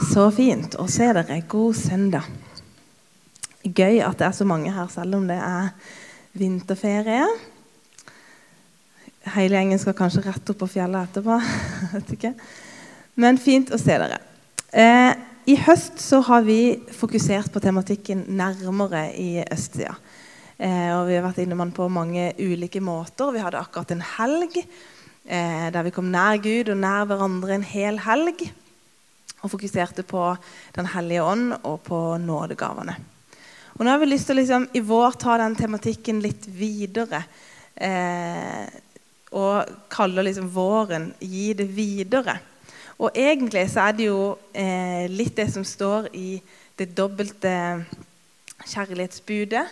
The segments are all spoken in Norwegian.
Så fint å se dere. God søndag. Gøy at det er så mange her, selv om det er vinterferie. Hele gjengen skal kanskje rett opp på fjellet etterpå. Men fint å se dere. Eh, I høst så har vi fokusert på tematikken nærmere i østsida. Eh, og vi har vært innom den på mange ulike måter. Vi hadde akkurat en helg eh, der vi kom nær Gud og nær hverandre en hel helg og fokuserte på Den hellige ånd og på nådegavene. Og nå har vi lyst til å liksom, i vår ta den tematikken litt videre. Eh, og kaller liksom våren 'gi det videre'. Og egentlig så er det jo eh, litt det som står i det dobbelte kjærlighetsbudet.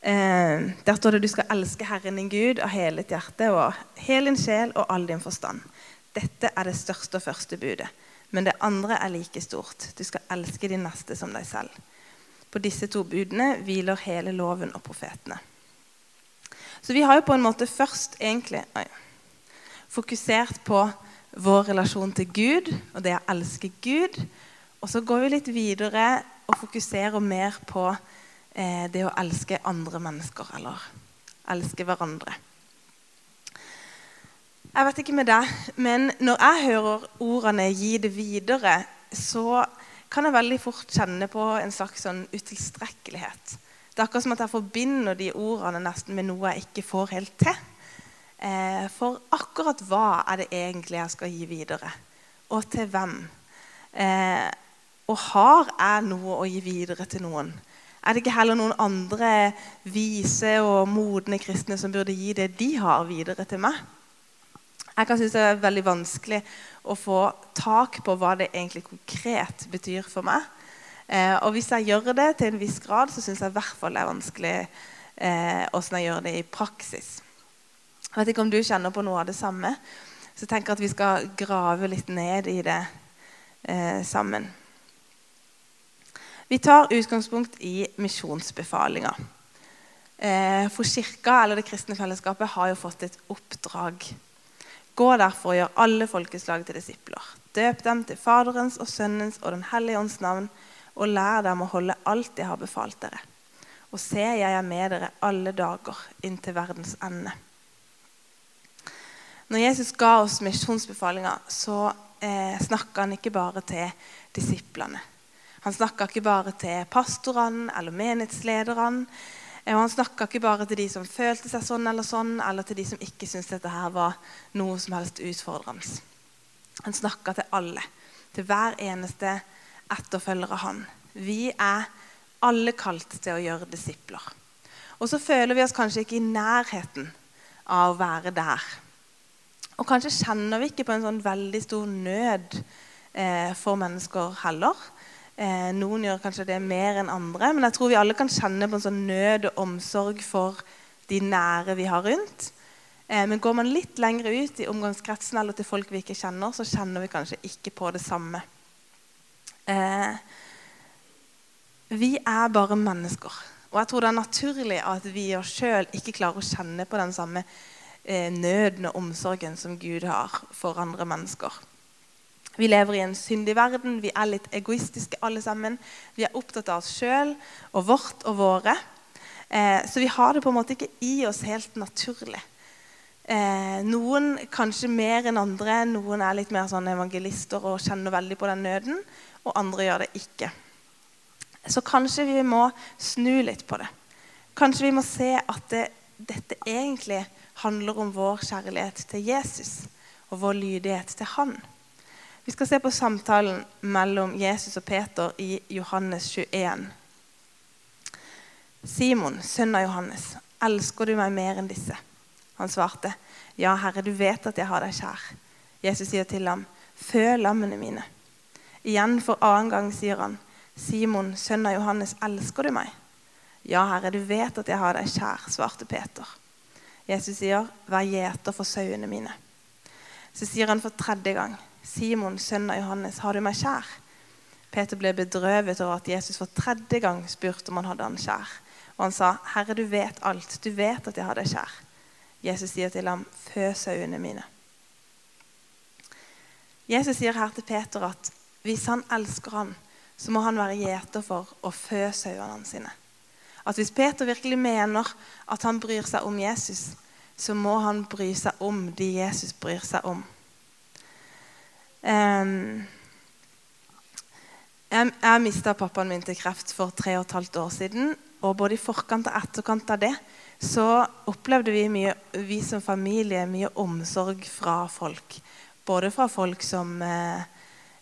Eh, der står det du skal elske Herren din Gud av hele ditt hjerte og hele din sjel og all din forstand. Dette er det største og første budet. Men det andre er like stort. Du skal elske din neste som deg selv. På disse to budene hviler hele loven og profetene. Så vi har jo på en måte først egentlig oi, fokusert på vår relasjon til Gud og det å elske Gud. Og så går vi litt videre og fokuserer mer på eh, det å elske andre mennesker. Eller elske hverandre. Jeg vet ikke med deg, men når jeg hører ordene 'gi det videre', så kan jeg veldig fort kjenne på en slags sånn utilstrekkelighet. Det er akkurat som at jeg forbinder de ordene nesten med noe jeg ikke får helt til. Eh, for akkurat hva er det egentlig jeg skal gi videre? Og til hvem? Eh, og har jeg noe å gi videre til noen? Er det ikke heller noen andre vise og modne kristne som burde gi det de har, videre til meg? Jeg kan synes det er veldig vanskelig å få tak på hva det egentlig konkret betyr for meg. Eh, og hvis jeg gjør det til en viss grad, så syns jeg i hvert fall det er vanskelig eh, hvordan jeg gjør det i praksis. Jeg vet ikke om du kjenner på noe av det samme. Så jeg tenker at vi skal grave litt ned i det eh, sammen. Vi tar utgangspunkt i misjonsbefalinga. Eh, for Kirka eller Det kristne fellesskapet har jo fått et oppdrag Gå derfor og gjør alle folkeslag til disipler. Døp dem til Faderens og Sønnens og Den hellige ånds navn, og lær dem å holde alt jeg har befalt dere. Og se, jeg er med dere alle dager inntil verdens ende. Når Jesus ga oss misjonsbefalinga, så eh, snakka han ikke bare til disiplene. Han snakka ikke bare til pastorene eller menighetslederne og han snakka ikke bare til de som følte seg sånn eller sånn, eller til de som ikke syntes dette her var noe som helst utfordrende. Han snakka til alle, til hver eneste etterfølger av han. Vi er alle kalt til å gjøre disipler. Og så føler vi oss kanskje ikke i nærheten av å være der. Og kanskje kjenner vi ikke på en sånn veldig stor nød eh, for mennesker heller. Eh, noen gjør kanskje det mer enn andre, men jeg tror vi alle kan kjenne på en sånn nød og omsorg for de nære vi har rundt. Eh, men går man litt lenger ut i omgangskretsen eller til folk vi ikke kjenner, så kjenner vi kanskje ikke på det samme. Eh, vi er bare mennesker. Og jeg tror det er naturlig at vi oss sjøl ikke klarer å kjenne på den samme eh, nøden og omsorgen som Gud har for andre mennesker. Vi lever i en syndig verden. Vi er litt egoistiske alle sammen. Vi er opptatt av oss sjøl og vårt og våre. Eh, så vi har det på en måte ikke i oss helt naturlig. Eh, noen kanskje mer enn andre. Noen er litt mer sånn evangelister og kjenner veldig på den nøden. Og andre gjør det ikke. Så kanskje vi må snu litt på det. Kanskje vi må se at det, dette egentlig handler om vår kjærlighet til Jesus og vår lydighet til Han. Vi skal se på samtalen mellom Jesus og Peter i Johannes 21. Simon, sønn av Johannes, elsker du meg mer enn disse? Han svarte, Ja, Herre, du vet at jeg har deg kjær. Jesus sier til ham, Fø lammene mine. Igjen for annen gang sier han, Simon, sønn av Johannes, elsker du meg? Ja, Herre, du vet at jeg har deg kjær, svarte Peter. Jesus sier, Vær gjeter for sauene mine. Så sier han for tredje gang, Simon, sønn av Johannes, har du meg kjær? Peter ble bedrøvet over at Jesus for tredje gang spurte om han hadde han kjær. Og han sa, 'Herre, du vet alt. Du vet at jeg har deg kjær.' Jesus sier til ham, 'Fø sauene mine'. Jesus sier her til Peter at hvis han elsker ham, så må han være gjeter for å fø sauene sine. At hvis Peter virkelig mener at han bryr seg om Jesus, så må han bry seg om de Jesus bryr seg om. Jeg jeg mista pappaen min til kreft for tre og et halvt år siden. Og både i forkant og etterkant av det så opplevde vi, mye, vi som familie mye omsorg fra folk. Både fra folk som eh,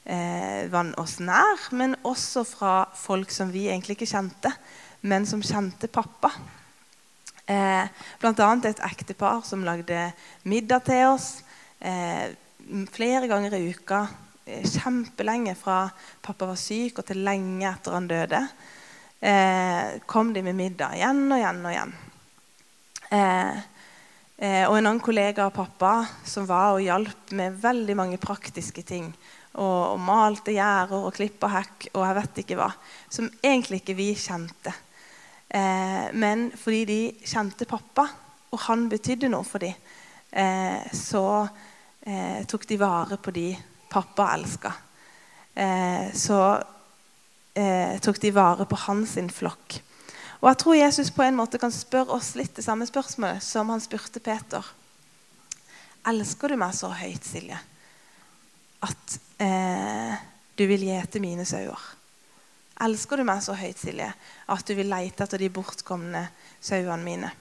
eh, oss nær, men også fra folk som vi egentlig ikke kjente, men som kjente pappa. Eh, Bl.a. et ektepar som lagde middag til oss eh, flere ganger i uka. Eh, kjempelenge fra pappa var syk og til lenge etter han døde. Eh, kom de med middag igjen og igjen og igjen. Eh, eh, og en annen kollega av pappa som var og hjalp med veldig mange praktiske ting. Og, og malte gjerder og klippa hekk og jeg vet ikke hva. Som egentlig ikke vi kjente. Eh, men fordi de kjente pappa, og han betydde noe for dem, eh, så eh, tok de vare på de pappa elska. så tok de vare på hans flokk. Og jeg tror Jesus på en måte kan spørre oss litt det samme spørsmålet som han spurte Peter. Elsker du meg så høyt, Silje, at eh, du vil gjete mine sauer? Elsker du meg så høyt, Silje, at du vil leite etter de bortkomne sauene mine?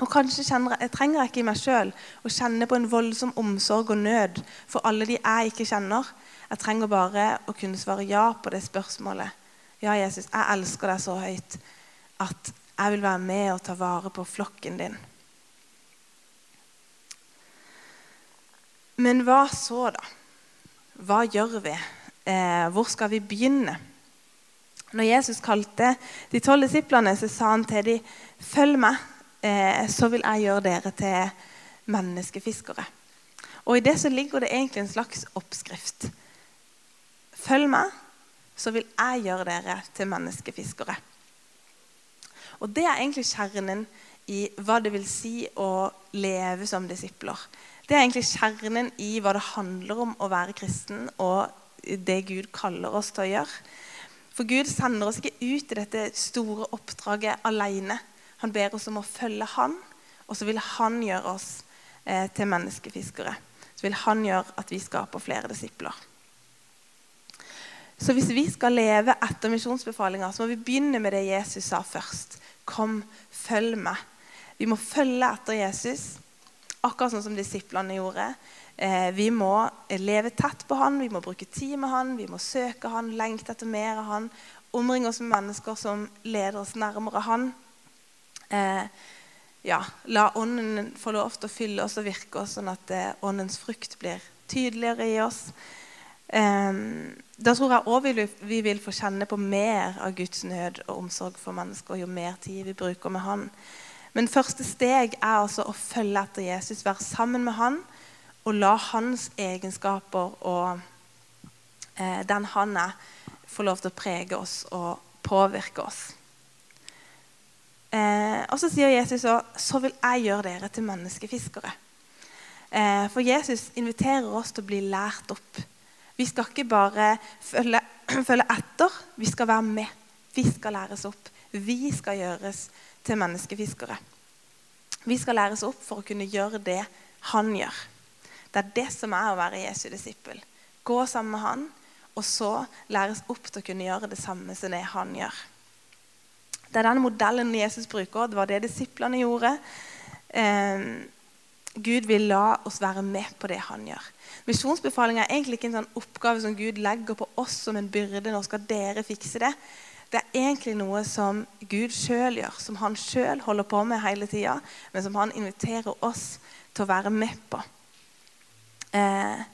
Og Kanskje kjenner, jeg trenger jeg ikke i meg sjøl å kjenne på en voldsom omsorg og nød for alle de jeg ikke kjenner. Jeg trenger bare å kunne svare ja på det spørsmålet. Ja, Jesus, jeg elsker deg så høyt at jeg vil være med og ta vare på flokken din. Men hva så, da? Hva gjør vi? Eh, hvor skal vi begynne? Når Jesus kalte de tolv disiplene, så sa han til dem, 'Følg meg, så vil jeg gjøre dere til menneskefiskere.' Og I det så ligger det egentlig en slags oppskrift. Følg meg, så vil jeg gjøre dere til menneskefiskere. Og Det er egentlig kjernen i hva det vil si å leve som disipler. Det er egentlig kjernen i hva det handler om å være kristen, og det Gud kaller oss til å gjøre. For Gud sender oss ikke ut i dette store oppdraget alene. Han ber oss om å følge Han, og så vil Han gjøre oss eh, til menneskefiskere. Så vil Han gjøre at vi skaper flere disipler. Så hvis vi skal leve etter misjonsbefalinga, så må vi begynne med det Jesus sa først. Kom, følg meg. Vi må følge etter Jesus, akkurat sånn som disiplene gjorde. Eh, vi må leve tett på han, vi må bruke tid med han, vi må søke han, lengte etter mer av han. Omringe oss med mennesker som leder oss nærmere han. Eh, ja, la Ånden få lov til å fylle oss og virke oss, sånn at eh, Åndens frukt blir tydeligere i oss. Eh, da tror jeg òg vi, vi, vil få kjenne på mer av Guds nød og omsorg for mennesker jo mer tid vi bruker med Han. Men første steg er altså å følge etter Jesus, være sammen med Han og la hans egenskaper og eh, den han er, få lov til å prege oss og påvirke oss. Eh, og så sier Jesus òg så vil jeg gjøre dere til menneskefiskere. Eh, for Jesus inviterer oss til å bli lært opp vi skal ikke bare følge, følge, etter, vi skal være med. Vi skal læres opp. Vi skal gjøres til menneskefiskere. Vi skal læres opp for å kunne gjøre det han gjør. Det er det som er å være Jesu disippel. Gå sammen med han, og så læres opp til å kunne gjøre det samme som det han gjør. Det er den modellen Jesus bruker. Det var det disiplene gjorde. Eh, Gud vil la oss være med på det han gjør. Misjonsbefaling er egentlig ikke en sånn oppgave som Gud legger på oss som en byrde. Nå skal dere fikse det. Det er egentlig noe som Gud sjøl gjør, som han sjøl holder på med hele tida, men som han inviterer oss til å være med på. Eh,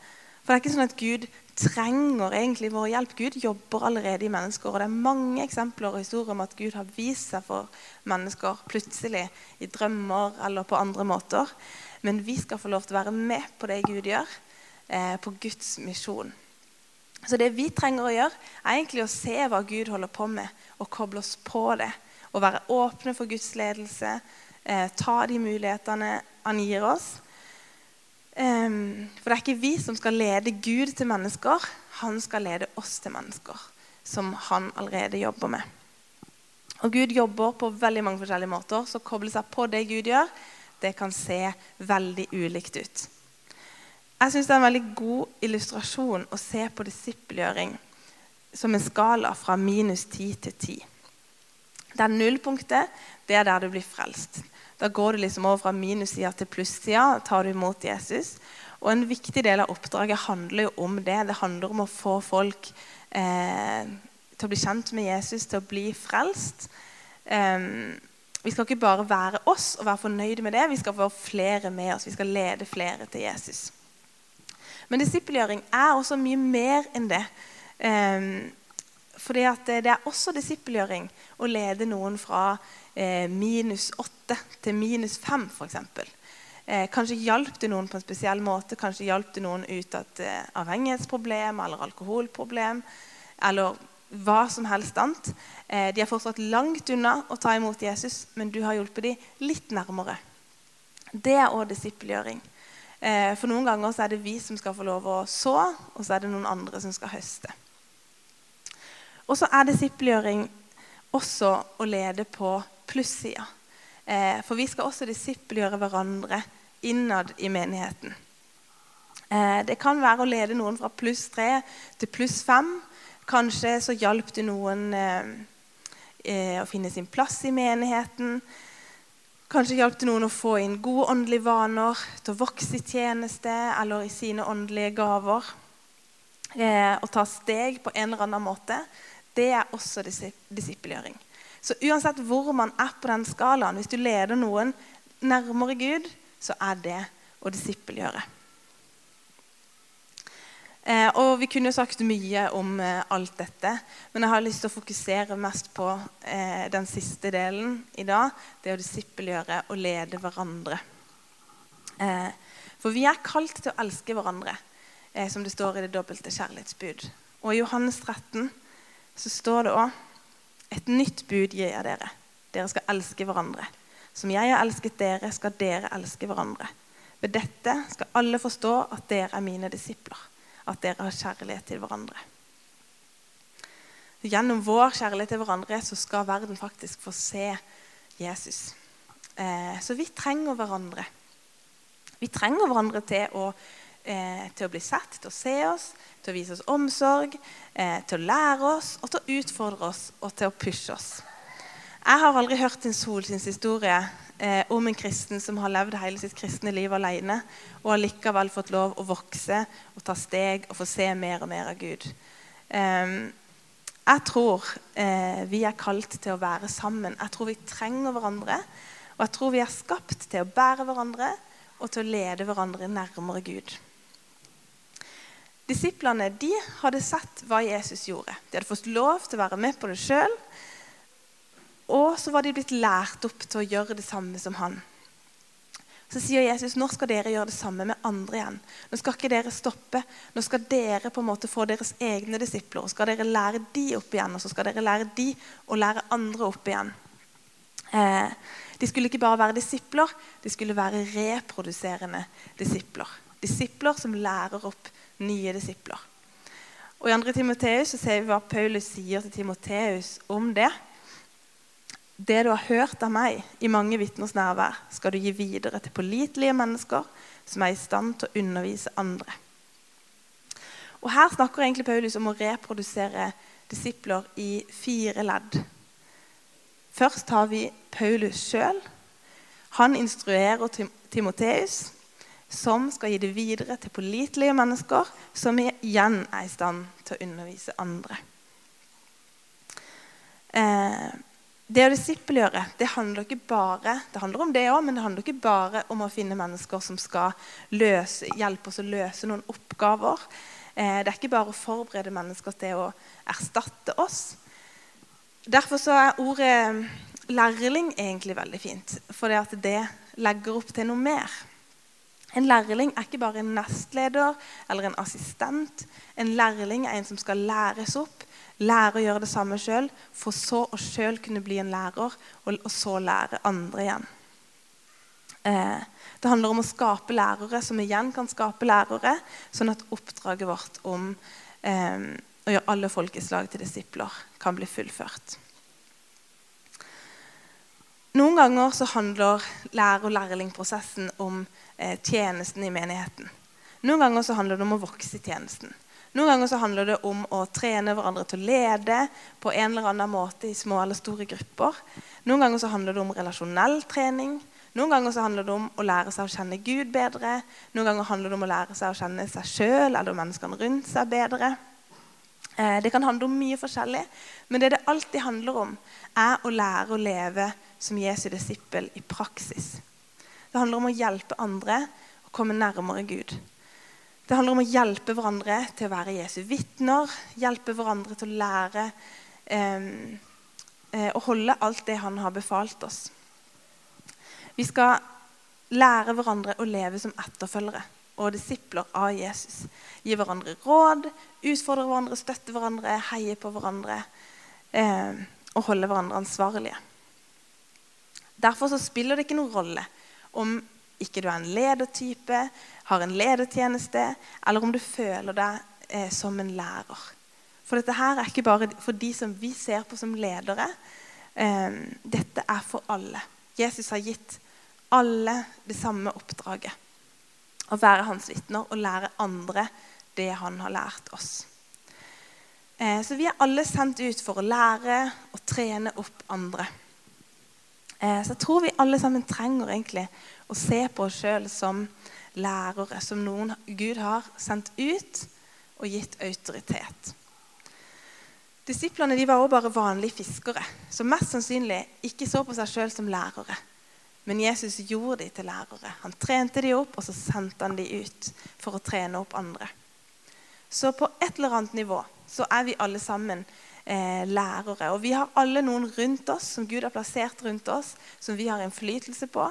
for det er ikke sånn at Gud trenger egentlig vår hjelp. Gud jobber allerede i mennesker. Og det er mange eksempler og historier om at Gud har vist seg for mennesker plutselig i drømmer eller på andre måter. Men vi skal få lov til å være med på det Gud gjør, eh, på Guds misjon. Så det vi trenger å gjøre, er egentlig å se hva Gud holder på med, og koble oss på det. Og være åpne for Guds ledelse, eh, ta de mulighetene han gir oss. Um, for det er ikke vi som skal lede Gud til mennesker. Han skal lede oss til mennesker som han allerede jobber med. Og Gud jobber på veldig mange forskjellige måter, så å koble seg på det Gud gjør, det kan se veldig ulikt ut. Jeg syns det er en veldig god illustrasjon å se på disippelgjøring som en skala fra minus 10 til 10. Det nullpunktet det er der du blir frelst. Da går du liksom over fra minussida til plussida. tar du imot Jesus. Og En viktig del av oppdraget handler jo om det. Det handler om å få folk eh, til å bli kjent med Jesus, til å bli frelst. Eh, vi skal ikke bare være oss og være fornøyde med det, vi skal få flere med oss. Vi skal lede flere til Jesus. Men disippelgjøring er også mye mer enn det. Um, fordi det er også disippelgjøring å lede noen fra eh, minus åtte til minus fem, f.eks. Eh, kanskje hjalp det noen på en spesiell måte. Kanskje hjalp det noen ut av et eh, avhengighetsproblem eller alkoholproblem. Eller hva som helst annet. Eh, de er fortsatt langt unna å ta imot Jesus, men du har hjulpet dem litt nærmere. Det er òg disippelgjøring. Eh, for noen ganger er det vi som skal få lov å så, og så er det noen andre som skal høste. Og så er disippelgjøring også å lede på plussida. Eh, for vi skal også disippelgjøre hverandre innad i menigheten. Det kan være å lede noen fra pluss tre til pluss fem. Kanskje så hjalp det noen eh, eh, å finne sin plass i menigheten. Kanskje hjalp det noen å få inn gode åndelige vaner, til å vokse i tjeneste eller i sine åndelige gaver. Eh, å ta steg på en eller annen måte. Det er også disippelgjøring. Så uansett hvor man er på den skalaen, hvis du leder noen nærmere Gud, så er det å disippelgjøre. Eh, og Vi kunne jo sagt mye om eh, alt dette, men jeg har lyst til å fokusere mest på eh, den siste delen i dag. Det å disippelgjøre og lede hverandre. Eh, for vi er kalt til å elske hverandre, eh, som det står i det dobbelte kjærlighetsbud. Og i Johannes 13 så står det òg et nytt bud gir jeg dere. Dere skal elske hverandre. Som jeg har elsket dere, skal dere elske hverandre. Ved dette skal alle forstå at dere er mine disipler at dere har kjærlighet til hverandre. Gjennom vår kjærlighet til hverandre så skal verden faktisk få se Jesus. Eh, så vi trenger hverandre. Vi trenger hverandre til å, eh, til å, bli sett, til å se oss, til å vise oss omsorg, eh, til å lære oss og til å utfordre oss og til å pushe oss. Jeg har aldri hørt en Solsyns historie eh, om en kristen som har levd hele sitt kristne liv alene, og har likevel fått lov å vokse og ta steg og få se mer og mer av Gud. Eh, jeg tror eh, vi er kalt til å være sammen. Jeg tror vi trenger hverandre. Og jeg tror vi er skapt til å bære hverandre og til å lede hverandre nærmere Gud. Disiplene de hadde sett hva Jesus gjorde. De hadde fått lov til å være med på det sjøl. Og så var de blitt lært opp til å gjøre det samme som han. Så sier Jesus nå skal dere gjøre det samme med andre igjen. Nå skal ikke dere stoppe. Nå skal dere på en måte få deres egne disipler. og skal dere lære de opp igjen, og så skal dere lære de å lære andre opp igjen. Eh, de skulle ikke bare være disipler, de skulle være reproduserende disipler. Disipler som lærer opp nye disipler. Og I 2. Timoteus ser vi hva Paulus sier til Timoteus om det. Det du har hørt av meg i mange vitners nærvær, skal du gi videre til pålitelige mennesker som er i stand til å undervise andre. Og Her snakker egentlig Paulus om å reprodusere disipler i fire ledd. Først har vi Paulus sjøl. Han instruerer Timoteus, som skal gi det videre til pålitelige mennesker, som igjen er i stand til å undervise andre. Eh, det å disippelgjøre det handler ikke bare det handler om det også, men det handler ikke bare om å finne mennesker som skal løse, hjelpe oss å løse noen oppgaver. Eh, det er ikke bare å forberede mennesker til å erstatte oss. Derfor så er ordet lærling egentlig veldig fint, for det legger opp til noe mer. En lærling er ikke bare en nestleder eller en assistent. En lærling er en som skal læres opp, lære å gjøre det samme sjøl, for så å sjøl kunne bli en lærer, og, så lære andre igjen. Eh, det handler om å skape lærere som igjen kan skape lærere, sånn at oppdraget vårt om eh, og gjøre alle folkeslag til disipler, kan bli fullført. Noen ganger så handler lærer- og lærlingprosessen om eh, tjenesten i menigheten. Noen ganger så handler det om å vokse i tjenesten. Noen ganger så handler det om å trene hverandre til å lede på en eller annen måte i små eller store grupper. Noen ganger så handler det om relasjonell trening. Noen ganger så handler det om å lære seg å kjenne Gud bedre. Noen ganger handler det om å lære seg å kjenne seg sjøl eller menneskene rundt seg bedre. Eh, det kan handle om mye forskjellig, men det det alltid handler om, er å lære å leve som Jesu disippel i praksis. Det handler om å hjelpe andre å komme nærmere Gud. Det handler om å hjelpe hverandre til å være Jesu vitner, hjelpe hverandre til å lære eh, å holde alt det han har befalt oss. Vi skal lære hverandre å leve som etterfølgere og disipler av Jesus. Gi hverandre råd, utfordre hverandre, støtte hverandre, heie på hverandre eh, og holde hverandre ansvarlige. Derfor så spiller det ikke noen rolle om ikke du er en ledertype, har en ledertjeneste, eller om du føler deg eh, som en lærer. For dette her er ikke bare for de som vi ser på som ledere. Eh, dette er for alle. Jesus har gitt alle det samme oppdraget å være hans vitner og lære andre det han har lært oss. Eh, så vi er alle sendt ut for å lære og trene opp andre. Eh, så jeg tror vi alle sammen trenger egentlig å se på oss sjøl som lærere, som noen Gud har sendt ut og gitt autoritet. Disiplene de var også bare vanlige fiskere, som mest sannsynlig ikke så på seg sjøl som lærere. Men Jesus gjorde de til lærere. Han trente de opp, og så sendte han de ut for å trene opp andre. Så på et eller annet nivå så er vi alle sammen eh, lærere. Og vi har alle noen rundt oss som Gud har plassert rundt oss, som vi har innflytelse på.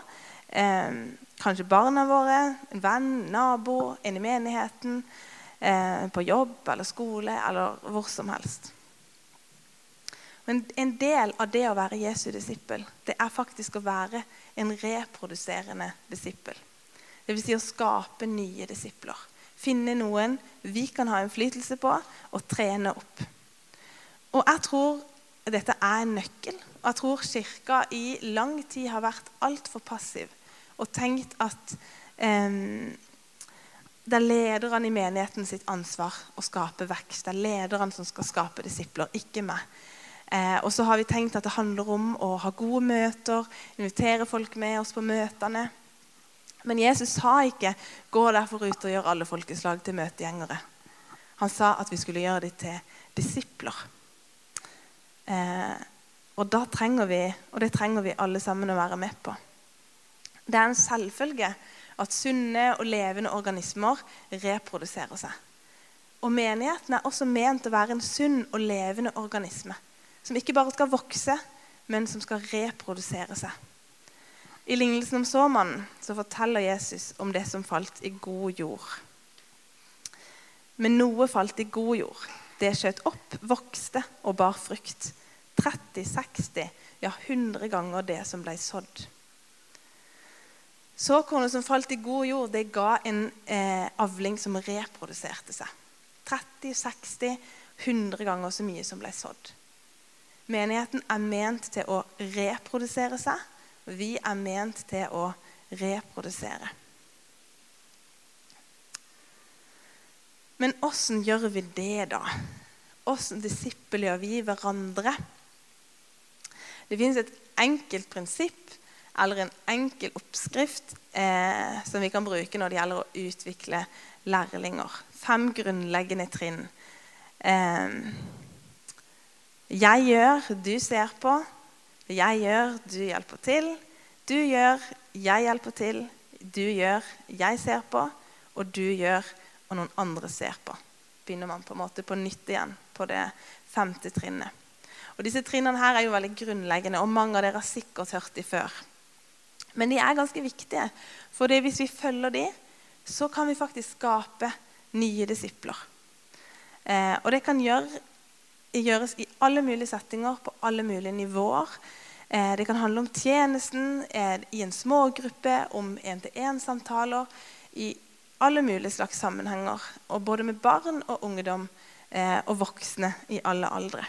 Eh, kanskje barna våre, en venn, nabo, en i menigheten, eh, på jobb eller skole eller hvor som helst. Men en del av det å være Jesu disippel, det er faktisk å være en reproduserende disippel. Dvs. Si å skape nye disipler. Finne noen vi kan ha innflytelse på og trene opp. Og jeg tror dette er en nøkkel. Og jeg tror Kirka i lang tid har vært altfor passiv og tenkt at eh, det er lederne i menigheten sitt ansvar å skape vekst. Det er lederne som skal skape disipler, ikke meg. Eh, og så har vi tenkt at det handler om å ha gode møter, invitere folk med oss på møtene. Men Jesus sa ikke 'gå derfor ut og gjør alle folkeslag til møtegjengere'. Han sa at vi skulle gjøre dem til disipler. Eh, og da trenger vi, og det trenger vi alle sammen å være med på. Det er en selvfølge at sunne og levende organismer reproduserer seg. Og menigheten er også ment å være en sunn og levende organisme som ikke bare skal vokse, men som skal reprodusere seg. I lignelsen om såmannen så forteller Jesus om det som falt i god jord. Men noe falt i god jord. Det skjøt opp, vokste og bar frukt. 30, 60, ja 100 ganger det som ble sådd. Såkornet som falt i god jord, det ga en eh, avling som reproduserte seg. 30, 60, 100 ganger så mye som ble sådd. Menigheten er ment til å reprodusere seg. Vi er ment til å reprodusere. Men åssen gjør vi det, da? Åssen disippelgjør vi hverandre? Det finnes et enkelt prinsipp eller en enkel oppskrift eh, som vi kan bruke når det gjelder å utvikle lærlinger. Fem grunnleggende trinn. Eh, jeg gjør, du ser på. Jeg gjør, du hjelper til. Du gjør, jeg hjelper til. Du gjør, jeg ser på. Og du gjør, og noen andre ser på. Begynner man på en måte på nytt igjen på det femte trinnet. Og Disse trinnene her er jo veldig grunnleggende, og mange av dere har sikkert hørt de før. Men de er ganske viktige, for hvis vi følger de, så kan vi faktisk skape nye disipler. Eh, og det kan gjøre gjøres i alle mulige settinger, på alle mulige nivåer. Eh, det kan handle om tjenesten eh, i en smågruppe, om én-til-én-samtaler. I alle mulige slags sammenhenger. Og både med barn og ungdom eh, og voksne i alle aldre.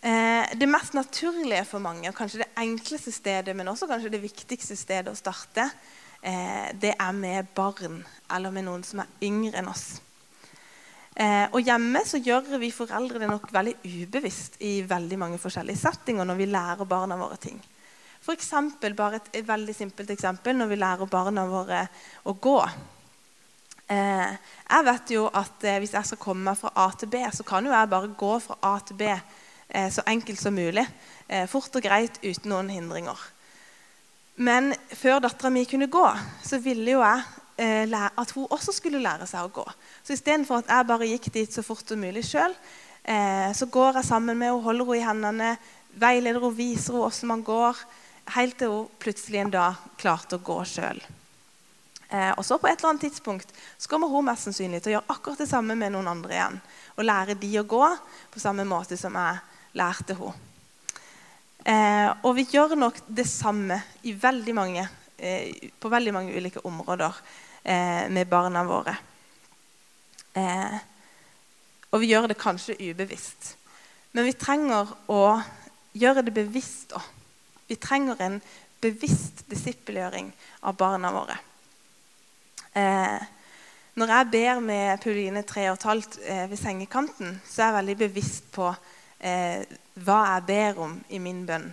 Eh, det mest naturlige for mange, og kanskje det enkleste stedet, men også kanskje det viktigste stedet å starte, eh, det er med barn eller med noen som er yngre enn oss. Eh, og Hjemme så gjør vi foreldre det nok veldig ubevisst i veldig mange forskjellige settinger når vi lærer barna våre ting. For eksempel, bare et, veldig simpelt eksempel når vi lærer barna våre å gå. Eh, jeg vet jo at eh, Hvis jeg skal komme meg fra A til B, så kan jo jeg bare gå fra A til B eh, så enkelt som mulig. Fort og greit uten noen hindringer. Men før dattera mi kunne gå, så ville jo jeg at hun også skulle lære seg å gå. Så istedenfor at jeg bare gikk dit så fort som mulig sjøl, så går jeg sammen med henne, holder henne i hendene, veileder henne, viser henne hvordan man går, helt til hun plutselig en dag klarte å gå sjøl. Eh, og så på et eller annet tidspunkt så kommer hun mest sannsynlig til å gjøre akkurat det samme med noen andre igjen. Og lære de å gå på samme måte som jeg lærte henne. Eh, og vi gjør nok det samme veldig mange, eh, på veldig mange ulike områder eh, med barna våre. Eh, og vi gjør det kanskje ubevisst. Men vi trenger å gjøre det bevisst òg. Vi trenger en bevisst disippelgjøring av barna våre. Eh, når jeg ber med Pauline tre og et halvt eh, ved sengekanten, så er jeg veldig bevisst på eh, hva jeg ber om i min bønn.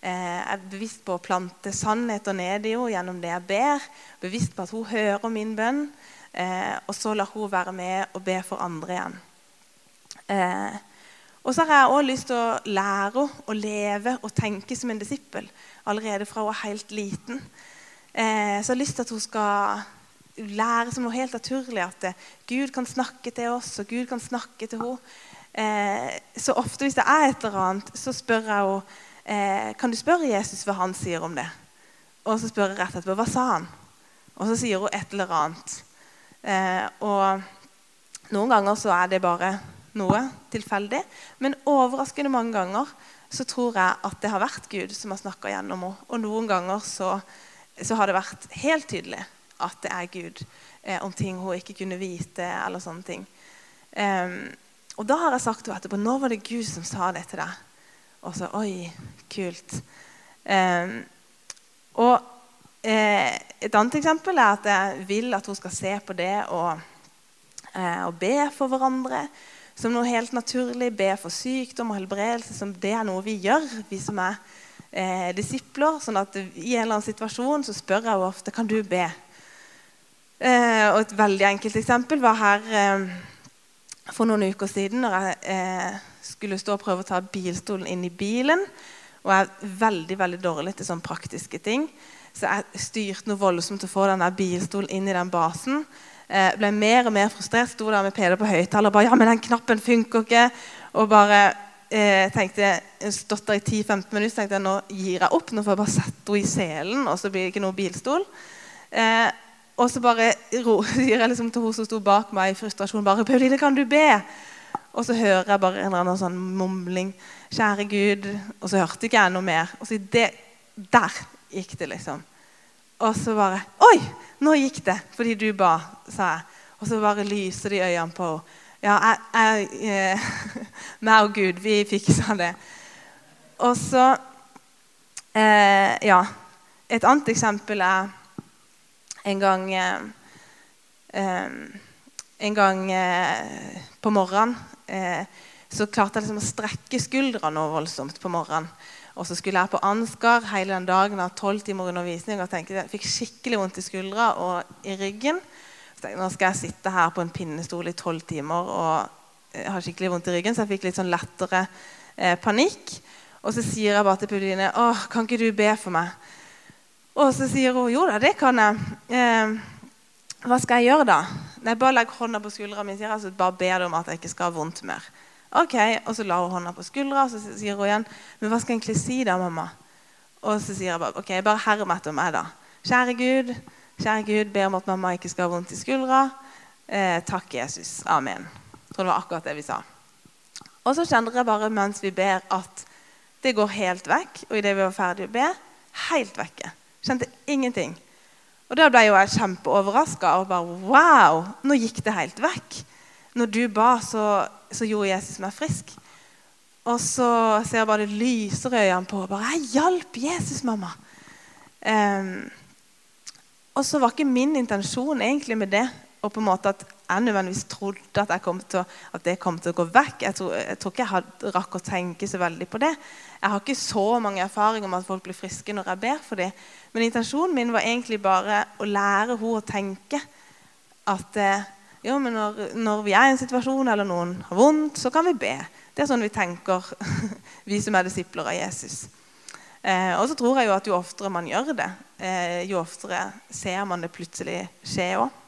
Eh, jeg er bevisst på å plante sannheter ned i henne gjennom det jeg ber. Bevisst på at hun hører min bønn, eh, og så lar hun være med og be for andre igjen. Eh, og så har jeg også lyst til å lære å leve og tenke som en disippel allerede fra hun er helt liten. så jeg har lyst til at hun skal lære som noe helt naturlig at eh, Gud kan snakke til oss, og Gud kan snakke til henne. Eh, så ofte hvis det er et eller annet, så spør jeg henne eh, kan du spørre Jesus hva han sier om det. Og så spør jeg rett etterpå hva sa han? Og så sier hun et eller annet. Eh, og noen ganger så er det bare noe tilfeldig, men overraskende mange ganger så tror jeg at det har vært Gud som har snakka gjennom henne. Og noen ganger så, så har det vært helt tydelig at det er Gud, eh, om ting hun ikke kunne vite. eller sånne ting. Um, og da har jeg sagt til henne etterpå nå var det Gud som sa det til deg. Og så Oi, kult. Um, og eh, et annet eksempel er at jeg vil at hun skal se på det og, eh, og be for hverandre som noe helt naturlig. Be for sykdom og helbredelse. som Det er noe vi gjør, vi som er eh, disipler. sånn at I en eller annen situasjon så spør jeg ofte kan du be. Eh, og et veldig enkelt eksempel var her eh, for noen uker siden når jeg eh, skulle stå og prøve å ta bilstolen inn i bilen. Og jeg er veldig veldig dårlig til sånne praktiske ting. Så jeg styrte noe voldsomt å få den bilstolen inn i den basen. Eh, ble mer og mer frustrert. Sto der med PD på høyttaler og bare Ja, men den knappen funker ikke. Og bare eh, tenkte Stått der i 10-15 minutter tenkte jeg nå gir jeg opp. Nå får jeg bare sette henne i selen, og så blir det ikke noe bilstol. Eh, og så bare sier jeg liksom til hun som sto bak meg i frustrasjon bare 'Pauline, kan du be?' Og så hører jeg bare en eller annen sånn mumling. 'Kjære Gud.' Og så hørte ikke jeg noe mer. Og så det, Der gikk det, liksom. Og så bare 'Oi, nå gikk det fordi du ba', sa jeg. Og så bare lyser de øynene på henne. Ja, jeg, jeg eh, meg og Gud, vi fiksa det. Og så eh, Ja. Et annet eksempel er en gang eh, eh, En gang eh, på morgenen så klarte jeg liksom å strekke skuldrene noe voldsomt på morgenen. Og så skulle jeg på Ansgar hele den dagen av tolv timer undervisning og tenkte jeg fikk skikkelig vondt i skuldra og i ryggen. Så tenkte Nå skal jeg sitte her på en pinnestol i tolv timer og har skikkelig vondt i ryggen, så jeg fikk litt sånn lettere eh, panikk. Og så sier jeg bare til Pauline åh, kan ikke du be for meg? Og så sier hun jo da, det kan jeg. Eh, hva skal jeg gjøre da? Nei, Bare legg hånda på skuldra mi. sier jeg, så bare ber du om at jeg ikke skal ha vondt mer. Ok, Og så la hun hånda på skuldra og så sier hun igjen men hva skal jeg egentlig si da, mamma? Og så sier jeg bare ok, bare herm etter meg, da. Kjære Gud, kjære Gud, ber om at mamma ikke skal ha vondt i skuldra. Eh, takk, Jesus. Amen. Jeg tror det var akkurat det vi sa. Og så kjenner jeg bare mens vi ber, at det går helt vekk. Og idet vi var ferdige å be, helt vekke. Kjente ingenting. Og Da ble jo jeg kjempeoverraska og bare Wow! Nå gikk det helt vekk. Når du ba, så, så gjorde Jesus meg frisk. Og så ser jeg bare det lyser i øynene på henne. 'Jeg hjalp Jesus, mamma.' Um, og så var ikke min intensjon egentlig med det og på en måte at jeg nødvendigvis trodde at, til, at, det kom til å gå vekk. Jeg tror, jeg tror ikke jeg hadde, rakk å tenke så veldig på det. Jeg har ikke så mange erfaringer med at folk blir friske når jeg ber for dem. Men intensjonen min var egentlig bare å lære henne å tenke at eh, jo, men når, når, vi er i en situasjon eller noen har vondt, så kan vi be. Det er sånn vi tenker, vi som er disipler av Jesus. Eh, og så tror jeg jo at jo oftere man gjør det, eh, jo oftere ser man det plutselig skje òg.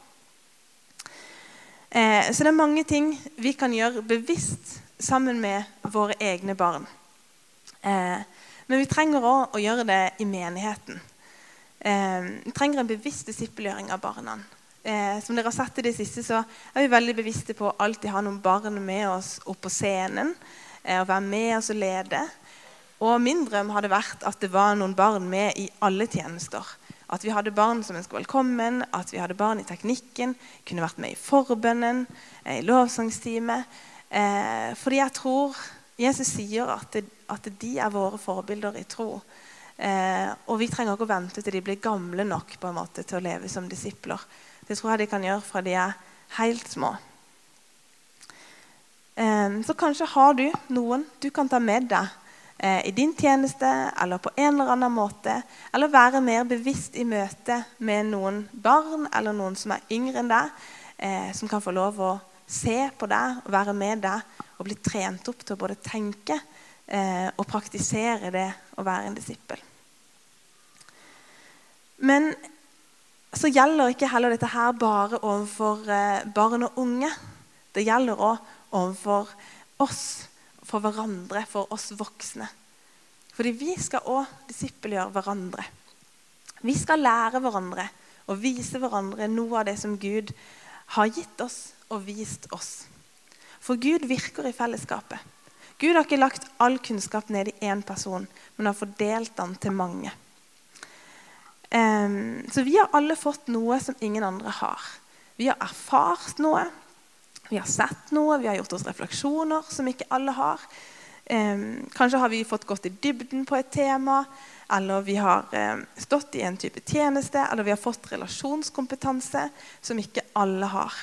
Eh, så det er mange ting vi kan gjøre bevisst sammen med våre egne barn. Eh, men vi trenger òg å gjøre det i menigheten. Eh, vi trenger en bevisst disippelgjøring av barna. Eh, som dere har sett i det siste, så er vi veldig bevisste på å alltid ha noen barn med oss opp på scenen. Eh, og være med oss og lede. Og min drøm hadde vært at det var noen barn med i alle tjenester. At vi hadde barn som ønsket velkommen, at vi hadde barn i teknikken, kunne vært med i forbønnen, eh, i lovsangsteamet. Eh, fordi jeg tror Jesus sier at, det, at de er våre forbilder i tro. Eh, og vi trenger ikke å vente til de blir gamle nok på en måte til å leve som disipler. Det tror jeg de kan gjøre fra de er helt små. Eh, så kanskje har du noen du kan ta med deg Eh, i din tjeneste eller på en eller annen måte. Eller være mer bevisst i møte med noen barn eller noen som er yngre enn deg, eh, som kan få lov å se på deg og være med deg og bli trent opp til å både tenke eh, og praktisere det å være en disippel. Men så gjelder ikke heller dette her bare overfor eh, barn og unge. Det gjelder òg overfor oss for hverandre, for oss voksne. Fordi vi skal òg disippelgjøre hverandre. Vi skal lære hverandre og vise hverandre noe av det som Gud har gitt oss og vist oss. For Gud virker i fellesskapet. Gud har ikke lagt all kunnskap ned i én person, men har fordelt den til mange. Så vi har alle fått noe som ingen andre har. Vi har erfart noe, vi har sett noe, vi har gjort oss refleksjoner som ikke alle har. Kanskje har vi fått gått i dybden på et tema, eller vi har stått i en type tjeneste, eller vi har fått relasjonskompetanse som ikke alle har.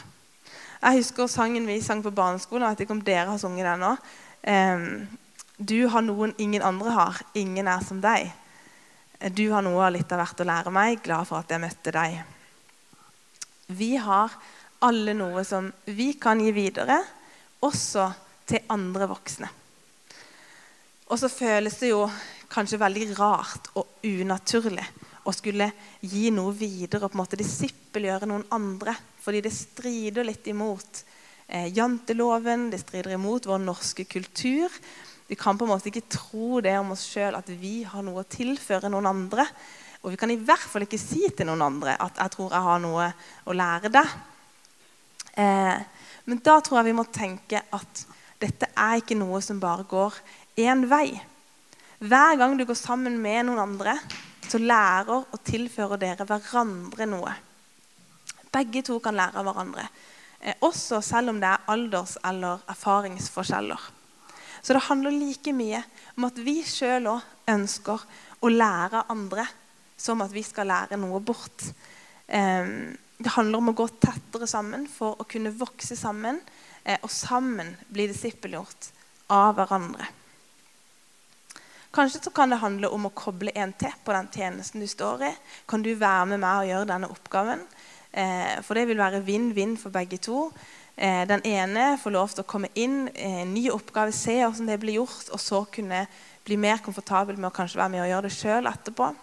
Jeg husker sangen vi sang på barneskolen. Jeg vet ikke om dere har sunget den nå. Du har noen ingen andre har. Ingen er som deg. Du har noe av litt av hvert å lære meg. Glad for at jeg møtte deg. Vi har alle noe som vi kan gi videre, også til andre voksne. Og så føles det jo kanskje veldig rart og unaturlig å skulle gi noe videre og på en måte disippelgjøre noen andre. Fordi det strider litt imot eh, janteloven, det strider imot vår norske kultur. Vi kan på en måte ikke tro det om oss sjøl at vi har noe å tilføre noen andre. Og vi kan i hvert fall ikke si til noen andre at 'jeg tror jeg har noe å lære deg'. Eh, men da tror jeg vi må tenke at dette er ikke noe som bare går én vei. Hver gang du går sammen med noen andre, så lærer og tilfører dere hverandre noe. Begge to kan lære av hverandre, eh, også selv om det er alders- eller erfaringsforskjeller. Så det handler like mye om at vi sjøl òg ønsker å lære andre som at vi skal lære noe bort. Um, det handler om å gå tettere sammen for å kunne vokse sammen eh, og sammen bli disippelgjort av hverandre. Kanskje så kan det handle om å koble en til på den tjenesten du står i. Kan du være med meg og gjøre denne oppgaven? Eh, for det vil være vinn-vinn for begge to. Eh, den ene får lov til å komme inn, eh, en ny oppgave, se hvordan det blir gjort, og så kunne bli mer komfortabel med å kanskje være med og gjøre det sjøl etterpå.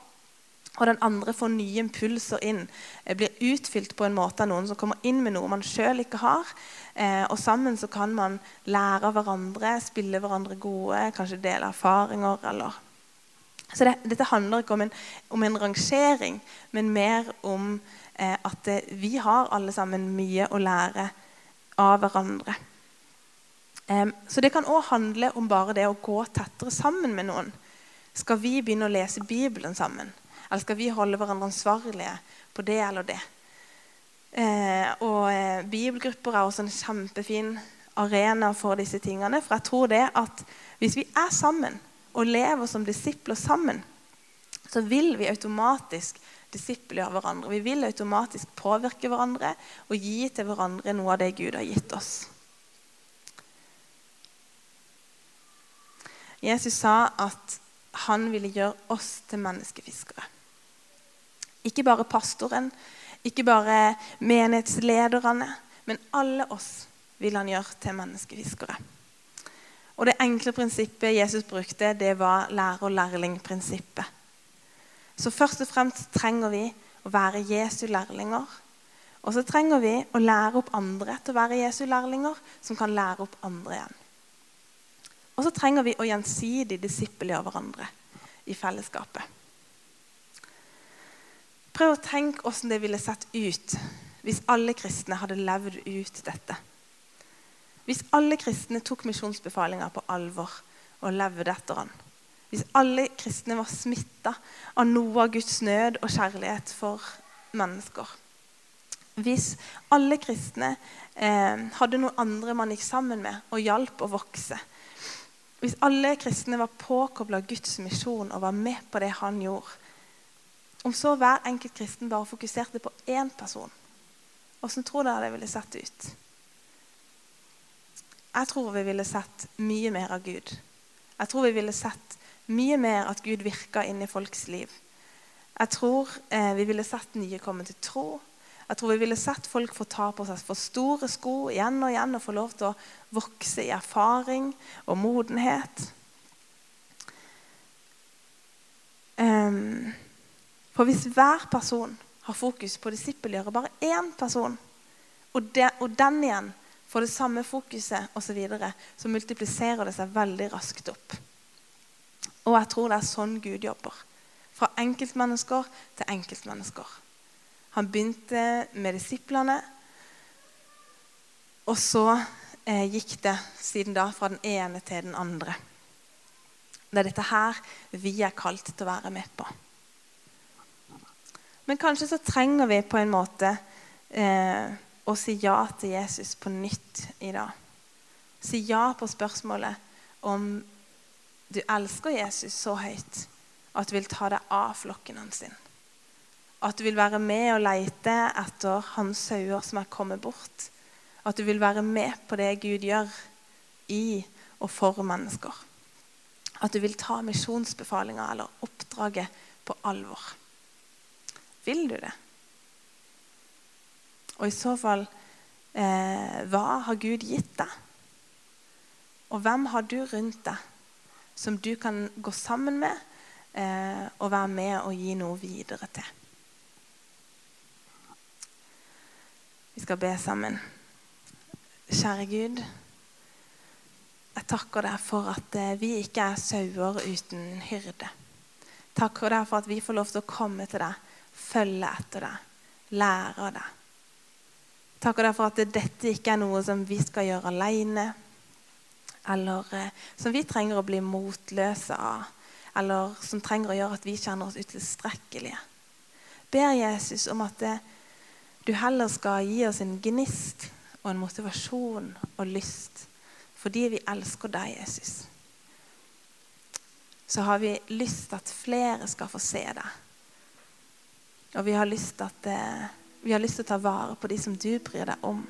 Og den andre får nye impulser inn. Blir utfylt på en måte av noen som kommer inn med noe man sjøl ikke har. Eh, og sammen så kan man lære av hverandre, spille hverandre gode, kanskje dele erfaringer. eller... Så det, Dette handler ikke om en, om en, rangering, men mer om eh, at vi har alle sammen mye å lære av hverandre. Så det kan òg handle om bare det å gå tettere sammen med noen. Skal vi begynne å lese Bibelen sammen? Eller skal vi holde hverandre ansvarlige på det eller det? Eh, og eh, bibelgrupper er også en kjempefin arena for disse tingene. For jeg tror det at hvis vi er sammen og lever som disipler sammen, så vil vi automatisk disippelgjøre hverandre. Vi vil automatisk påvirke hverandre og gi til hverandre noe av det Gud har gitt oss. Jesus sa at han ville gjøre oss til menneskefiskere. Ikke bare pastoren, ikke bare menighetslederne, men alle oss vil han gjøre til menneskefiskere. Og Det enkle prinsippet Jesus brukte, det var lærer- og lærlingprinsippet. Så først og fremst trenger vi å være Jesu lærlinger. Og så trenger vi å lære opp andre til å være Jesu lærlinger, som kan lære opp andre igjen. Og så trenger vi å gjensidig disippelgjøre hverandre i fellesskapet. Prøv å tenke hvordan det ville sett ut hvis alle kristne hadde levd ut dette. Hvis alle kristne tok misjonsbefalinga på alvor og levde etter den. Hvis alle kristne var smitta av noe av Guds nød og kjærlighet for mennesker. Hvis alle kristne eh, hadde noen andre man gikk sammen med og hjalp å vokse. Hvis alle kristne var påkobla Guds misjon og var med på det han gjorde. Om så hver enkelt kristen bare fokuserte på én person, hvordan tror dere det ville sett ut? Jeg tror vi ville sett mye mer av Gud. Jeg tror vi ville sett mye mer at Gud virka inn i folks liv. Jeg tror eh, vi ville sett nye komme til tro. Jeg tror vi ville sett folk få ta på seg for store sko igjen og igjen og få lov til å vokse i erfaring og modenhet. Um, for hvis hver person har fokus på disippelgjøre bare én person, og, de, og den igjen får det samme fokuset osv., så, videre, så multipliserer det seg veldig raskt opp. Og jeg tror det er sånn Gud jobber. Fra enkeltmennesker til enkeltmennesker. Han begynte med disiplene, og så eh, gikk det siden da fra den ene til den andre. Det er dette her vi er kalt til å være med på. Men kanskje så trenger vi på en måte eh, å si ja til Jesus på nytt i dag. Si ja på spørsmålet om du elsker Jesus så høyt at du vil ta deg av flokken hans. At du vil være med og leite etter hans sauer som er kommet bort. At du vil være med på det Gud gjør i og for mennesker. At du vil ta misjonsbefalinga eller oppdraget på alvor. Vil du det? Og i så fall eh, hva har Gud gitt deg? Og hvem har du rundt deg som du kan gå sammen med eh, og være med og gi noe videre til. Vi skal be sammen. Kjære Gud, jeg takker deg for at eh, vi ikke er sauer uten hyrde. Takker deg for at vi får lov til å komme til deg, følge etter deg, lære av deg. Takker deg for at dette ikke er noe som vi skal gjøre alene, eller eh, som vi trenger å bli motløse av, eller som trenger å gjøre at vi kjenner oss utilstrekkelige. Ber Jesus om at det, eh, du heller skal gi oss en gnist og en motivasjon og lyst fordi vi elsker deg, Jesus. Så har vi lyst til at flere skal få se deg. Og vi har lyst til, at, eh, vi har lyst til å ta vare på de som du bryr deg om.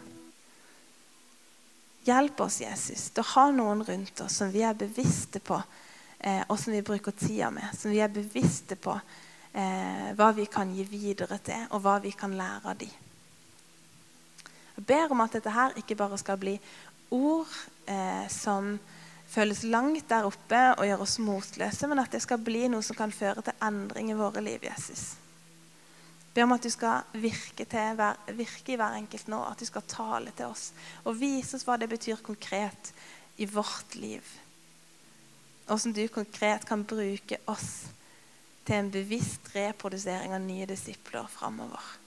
Hjelp oss, Jesus, til å ha noen rundt oss som vi er bevisste på, eh, og som vi bruker tida med. Som vi er bevisste på eh, hva vi kan gi videre til, og hva vi kan lære av dem. Jeg ber om at dette her ikke bare skal bli ord eh, som føles langt der oppe og gjør oss motløse, men at det skal bli noe som kan føre til endring i våre liv, Jesus ber om at du skal virke, til, virke, i hver enkelt nå. At du skal tale til oss og vise oss hva det betyr konkret i vårt liv. Hvordan du konkret kan bruke oss til en bevisst reprodusering av nye disipler framover.